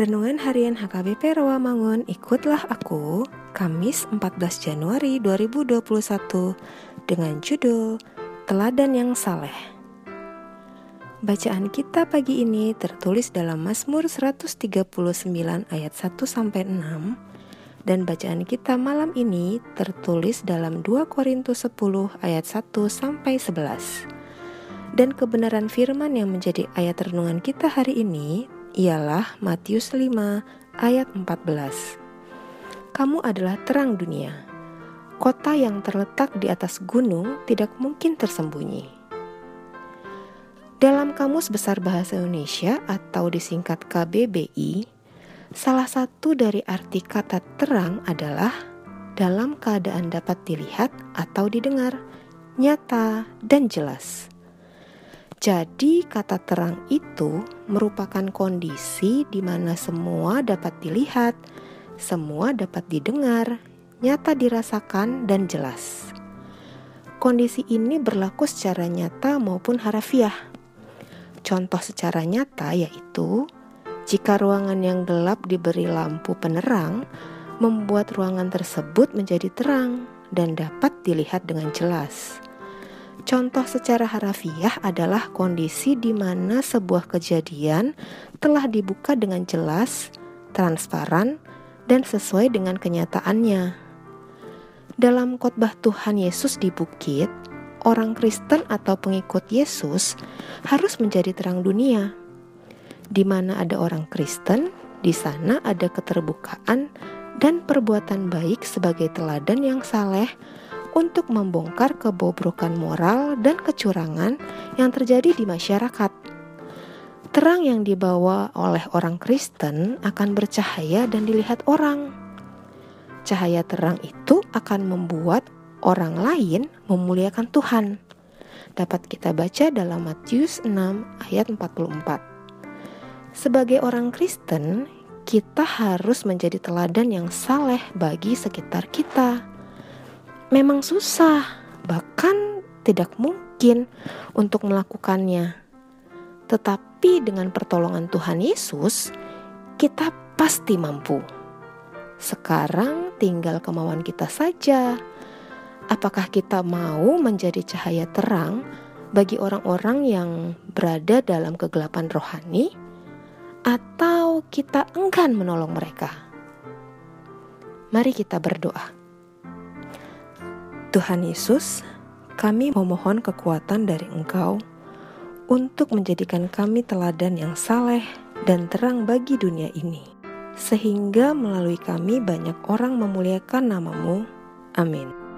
Renungan Harian HKBP Rawamangun, ikutlah aku, Kamis 14 Januari 2021 dengan judul Teladan yang Saleh. Bacaan kita pagi ini tertulis dalam Mazmur 139 ayat 1 sampai 6 dan bacaan kita malam ini tertulis dalam 2 Korintus 10 ayat 1 sampai 11. Dan kebenaran firman yang menjadi ayat renungan kita hari ini ialah Matius 5 ayat 14. Kamu adalah terang dunia. Kota yang terletak di atas gunung tidak mungkin tersembunyi. Dalam Kamus Besar Bahasa Indonesia atau disingkat KBBI, salah satu dari arti kata terang adalah dalam keadaan dapat dilihat atau didengar, nyata dan jelas. Jadi, kata terang itu merupakan kondisi di mana semua dapat dilihat, semua dapat didengar, nyata dirasakan, dan jelas. Kondisi ini berlaku secara nyata maupun harafiah. Contoh secara nyata yaitu jika ruangan yang gelap diberi lampu penerang, membuat ruangan tersebut menjadi terang dan dapat dilihat dengan jelas. Contoh secara harafiah adalah kondisi di mana sebuah kejadian telah dibuka dengan jelas, transparan, dan sesuai dengan kenyataannya. Dalam khotbah Tuhan Yesus di bukit, orang Kristen atau pengikut Yesus harus menjadi terang dunia. Di mana ada orang Kristen, di sana ada keterbukaan dan perbuatan baik sebagai teladan yang saleh untuk membongkar kebobrokan moral dan kecurangan yang terjadi di masyarakat. Terang yang dibawa oleh orang Kristen akan bercahaya dan dilihat orang. Cahaya terang itu akan membuat orang lain memuliakan Tuhan. Dapat kita baca dalam Matius 6 ayat 44. Sebagai orang Kristen, kita harus menjadi teladan yang saleh bagi sekitar kita memang susah, bahkan tidak mungkin untuk melakukannya. Tetapi dengan pertolongan Tuhan Yesus, kita pasti mampu. Sekarang tinggal kemauan kita saja. Apakah kita mau menjadi cahaya terang bagi orang-orang yang berada dalam kegelapan rohani, atau kita enggan menolong mereka? Mari kita berdoa. Tuhan Yesus, kami memohon kekuatan dari Engkau untuk menjadikan kami teladan yang saleh dan terang bagi dunia ini, sehingga melalui kami banyak orang memuliakan namamu. Amin.